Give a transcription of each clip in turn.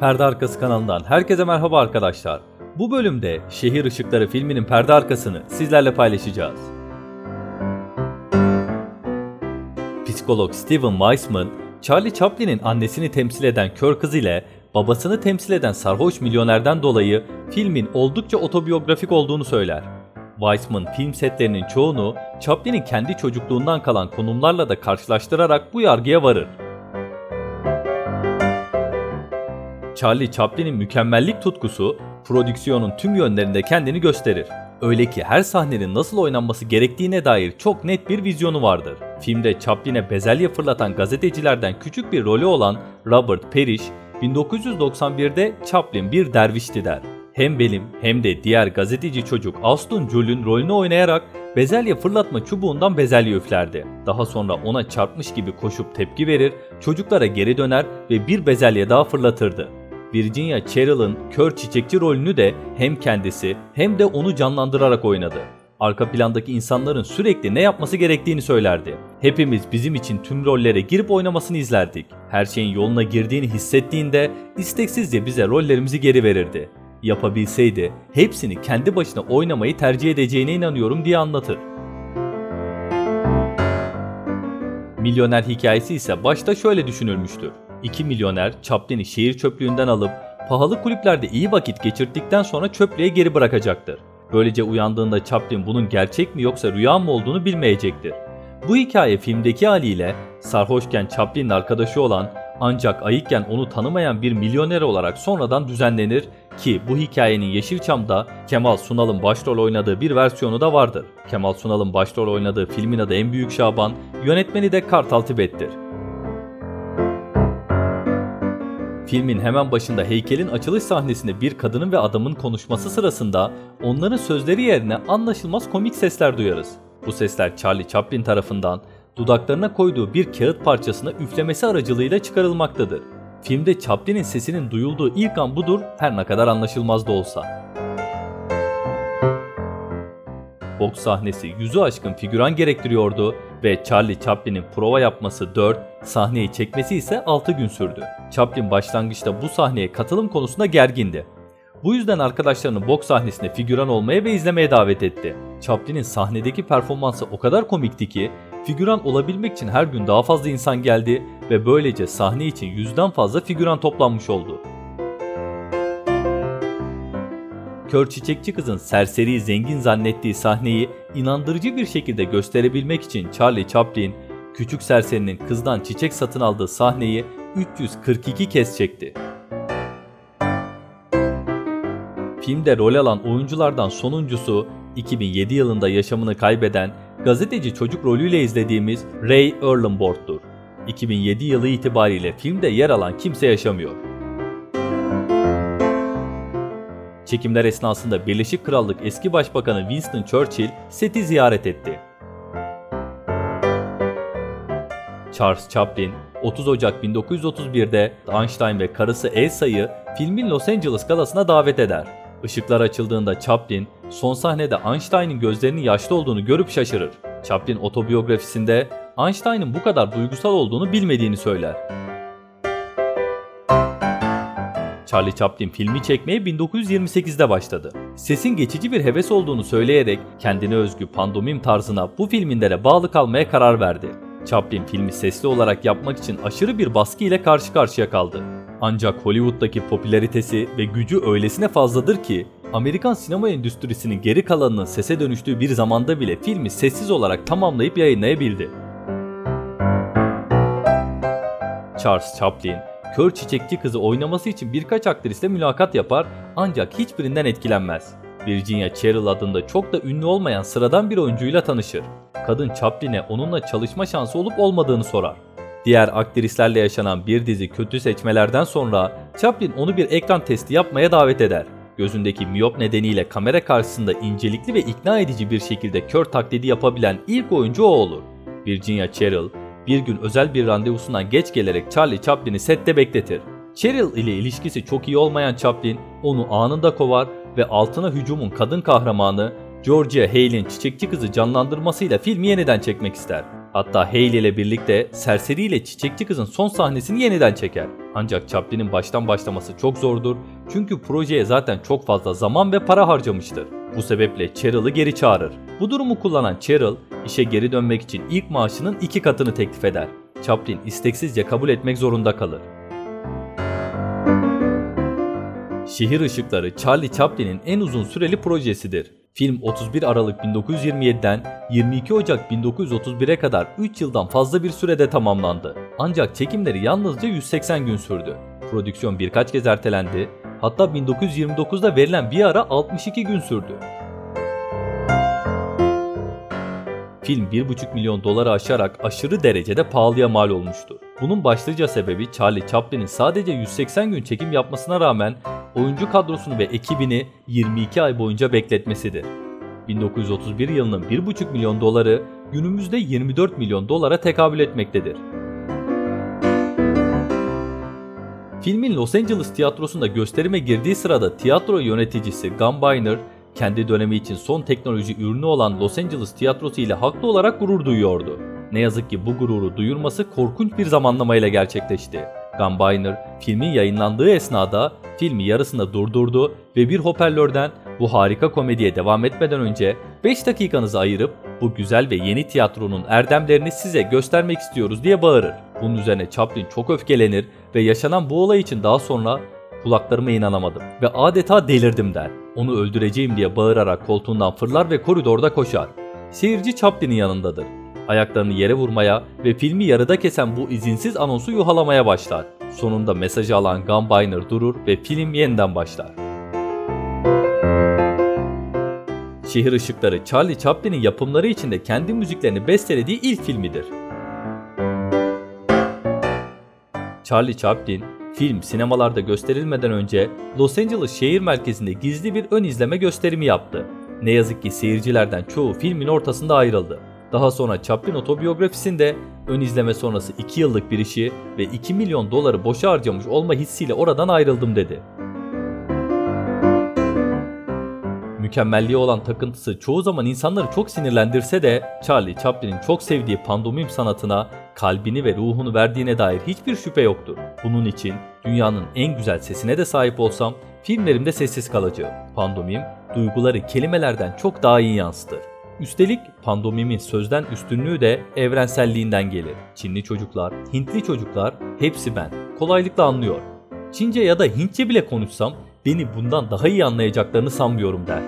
Perde Arkası kanalından herkese merhaba arkadaşlar. Bu bölümde Şehir Işıkları filminin perde arkasını sizlerle paylaşacağız. Psikolog Steven Weissman, Charlie Chaplin'in annesini temsil eden kör kız ile babasını temsil eden sarhoş milyonerden dolayı filmin oldukça otobiyografik olduğunu söyler. Weissman film setlerinin çoğunu Chaplin'in kendi çocukluğundan kalan konumlarla da karşılaştırarak bu yargıya varır. Charlie Chaplin'in mükemmellik tutkusu prodüksiyonun tüm yönlerinde kendini gösterir. Öyle ki her sahnenin nasıl oynanması gerektiğine dair çok net bir vizyonu vardır. Filmde Chaplin'e bezelye fırlatan gazetecilerden küçük bir rolü olan Robert Parrish, 1991'de Chaplin bir dervişti der. Hem benim hem de diğer gazeteci çocuk Austin Jule'ün rolünü oynayarak bezelye fırlatma çubuğundan bezelye üflerdi. Daha sonra ona çarpmış gibi koşup tepki verir, çocuklara geri döner ve bir bezelye daha fırlatırdı. Virginia Cheryl'ın kör çiçekçi rolünü de hem kendisi hem de onu canlandırarak oynadı. Arka plandaki insanların sürekli ne yapması gerektiğini söylerdi. Hepimiz bizim için tüm rollere girip oynamasını izlerdik. Her şeyin yoluna girdiğini hissettiğinde isteksizce bize rollerimizi geri verirdi. Yapabilseydi hepsini kendi başına oynamayı tercih edeceğine inanıyorum diye anlatır. Milyoner hikayesi ise başta şöyle düşünülmüştür. İki milyoner Chaplin'i şehir çöplüğünden alıp pahalı kulüplerde iyi vakit geçirdikten sonra çöplüğe geri bırakacaktır. Böylece uyandığında Chaplin bunun gerçek mi yoksa rüya mı olduğunu bilmeyecektir. Bu hikaye filmdeki haliyle sarhoşken Chaplin'in arkadaşı olan ancak ayıkken onu tanımayan bir milyoner olarak sonradan düzenlenir ki bu hikayenin Yeşilçam'da Kemal Sunal'ın başrol oynadığı bir versiyonu da vardır. Kemal Sunal'ın başrol oynadığı filmin adı En Büyük Şaban, yönetmeni de Kartal Tibet'tir. Filmin hemen başında heykelin açılış sahnesinde bir kadının ve adamın konuşması sırasında onların sözleri yerine anlaşılmaz komik sesler duyarız. Bu sesler Charlie Chaplin tarafından dudaklarına koyduğu bir kağıt parçasına üflemesi aracılığıyla çıkarılmaktadır. Filmde Chaplin'in sesinin duyulduğu ilk an budur her ne kadar anlaşılmaz da olsa. Boks sahnesi yüzü aşkın figüran gerektiriyordu ve Charlie Chaplin'in prova yapması 4, sahneyi çekmesi ise 6 gün sürdü. Chaplin başlangıçta bu sahneye katılım konusunda gergindi. Bu yüzden arkadaşlarını boks sahnesinde figüran olmaya ve izlemeye davet etti. Chaplin'in sahnedeki performansı o kadar komikti ki figüran olabilmek için her gün daha fazla insan geldi ve böylece sahne için yüzden fazla figüran toplanmış oldu. Kör çiçekçi kızın serseri zengin zannettiği sahneyi inandırıcı bir şekilde gösterebilmek için Charlie Chaplin, küçük serserinin kızdan çiçek satın aldığı sahneyi 342 kez çekti. Filmde rol alan oyunculardan sonuncusu 2007 yılında yaşamını kaybeden gazeteci çocuk rolüyle izlediğimiz Ray Erlenborg'dur. 2007 yılı itibariyle filmde yer alan kimse yaşamıyor. Çekimler esnasında Birleşik Krallık eski başbakanı Winston Churchill seti ziyaret etti. Charles Chaplin 30 Ocak 1931'de Einstein ve karısı Elsa'yı filmin Los Angeles galasına davet eder. Işıklar açıldığında Chaplin son sahnede Einstein'ın gözlerinin yaşlı olduğunu görüp şaşırır. Chaplin otobiyografisinde Einstein'ın bu kadar duygusal olduğunu bilmediğini söyler. Charlie Chaplin filmi çekmeye 1928'de başladı. Sesin geçici bir heves olduğunu söyleyerek kendine özgü pandomim tarzına bu filmlere bağlı kalmaya karar verdi. Chaplin filmi sesli olarak yapmak için aşırı bir baskı ile karşı karşıya kaldı. Ancak Hollywood'daki popülaritesi ve gücü öylesine fazladır ki Amerikan sinema endüstrisinin geri kalanının sese dönüştüğü bir zamanda bile filmi sessiz olarak tamamlayıp yayınlayabildi. Charles Chaplin, kör çiçekçi kızı oynaması için birkaç aktrisle mülakat yapar ancak hiçbirinden etkilenmez. Virginia Cheryl adında çok da ünlü olmayan sıradan bir oyuncuyla tanışır. Kadın Chaplin'e onunla çalışma şansı olup olmadığını sorar. Diğer aktrislerle yaşanan bir dizi kötü seçmelerden sonra Chaplin onu bir ekran testi yapmaya davet eder. Gözündeki miyop nedeniyle kamera karşısında incelikli ve ikna edici bir şekilde kör taklidi yapabilen ilk oyuncu o olur. Virginia Cheryl bir gün özel bir randevusundan geç gelerek Charlie Chaplin'i sette bekletir. Cheryl ile ilişkisi çok iyi olmayan Chaplin onu anında kovar ve altına hücumun kadın kahramanı Georgia Hale'in çiçekçi kızı canlandırmasıyla filmi yeniden çekmek ister. Hatta Haley ile birlikte Serseri ile Çiçekçi Kız'ın son sahnesini yeniden çeker. Ancak Chaplin'in baştan başlaması çok zordur çünkü projeye zaten çok fazla zaman ve para harcamıştır. Bu sebeple Cheryl'ı geri çağırır. Bu durumu kullanan Cheryl, işe geri dönmek için ilk maaşının iki katını teklif eder. Chaplin isteksizce kabul etmek zorunda kalır. Şehir Işıkları Charlie Chaplin'in en uzun süreli projesidir. Film 31 Aralık 1927'den 22 Ocak 1931'e kadar 3 yıldan fazla bir sürede tamamlandı. Ancak çekimleri yalnızca 180 gün sürdü. Prodüksiyon birkaç kez ertelendi, hatta 1929'da verilen bir ara 62 gün sürdü. Film 1,5 milyon doları aşarak aşırı derecede pahalıya mal olmuştu. Bunun başlıca sebebi Charlie Chaplin'in sadece 180 gün çekim yapmasına rağmen oyuncu kadrosunu ve ekibini 22 ay boyunca bekletmesidir. 1931 yılının 1,5 milyon doları günümüzde 24 milyon dolara tekabül etmektedir. Filmin Los Angeles tiyatrosunda gösterime girdiği sırada tiyatro yöneticisi Gun Biner, kendi dönemi için son teknoloji ürünü olan Los Angeles tiyatrosu ile haklı olarak gurur duyuyordu. Ne yazık ki bu gururu duyurması korkunç bir zamanlamayla gerçekleşti. Gumbiner filmin yayınlandığı esnada filmi yarısında durdurdu ve bir hoparlörden bu harika komediye devam etmeden önce 5 dakikanızı ayırıp bu güzel ve yeni tiyatronun erdemlerini size göstermek istiyoruz diye bağırır. Bunun üzerine Chaplin çok öfkelenir ve yaşanan bu olay için daha sonra kulaklarıma inanamadım ve adeta delirdim der. Onu öldüreceğim diye bağırarak koltuğundan fırlar ve koridorda koşar. Seyirci Chaplin'in yanındadır ayaklarını yere vurmaya ve filmi yarıda kesen bu izinsiz anonsu yuhalamaya başlar. Sonunda mesajı alan Gumbiner durur ve film yeniden başlar. Şehir Işıkları Charlie Chaplin'in yapımları içinde kendi müziklerini bestelediği ilk filmidir. Charlie Chaplin, film sinemalarda gösterilmeden önce Los Angeles şehir merkezinde gizli bir ön izleme gösterimi yaptı. Ne yazık ki seyircilerden çoğu filmin ortasında ayrıldı. Daha sonra Chaplin otobiyografisinde ön izleme sonrası 2 yıllık bir işi ve 2 milyon doları boşa harcamış olma hissiyle oradan ayrıldım dedi. Mükemmelliğe olan takıntısı çoğu zaman insanları çok sinirlendirse de Charlie Chaplin'in çok sevdiği pandomim sanatına kalbini ve ruhunu verdiğine dair hiçbir şüphe yoktur. Bunun için dünyanın en güzel sesine de sahip olsam filmlerimde sessiz kalacağım. Pandomim duyguları kelimelerden çok daha iyi yansıtır. Üstelik pandomimin sözden üstünlüğü de evrenselliğinden gelir. Çinli çocuklar, Hintli çocuklar hepsi ben. Kolaylıkla anlıyor. Çince ya da Hintçe bile konuşsam beni bundan daha iyi anlayacaklarını sanmıyorum der.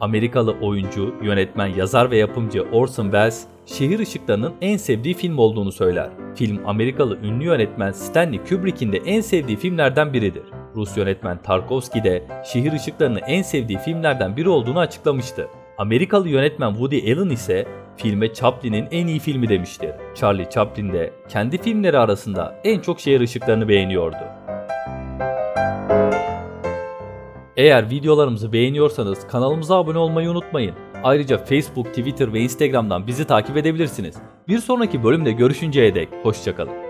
Amerikalı oyuncu, yönetmen, yazar ve yapımcı Orson Welles, Şehir Işıkları'nın en sevdiği film olduğunu söyler. Film Amerikalı ünlü yönetmen Stanley Kubrick'in de en sevdiği filmlerden biridir. Rus yönetmen Tarkovski de Şehir Işıkları'nı en sevdiği filmlerden biri olduğunu açıklamıştı. Amerikalı yönetmen Woody Allen ise filme Chaplin'in en iyi filmi demiştir. Charlie Chaplin de kendi filmleri arasında en çok şehir ışıklarını beğeniyordu. Eğer videolarımızı beğeniyorsanız kanalımıza abone olmayı unutmayın. Ayrıca Facebook, Twitter ve Instagram'dan bizi takip edebilirsiniz. Bir sonraki bölümde görüşünceye dek hoşçakalın.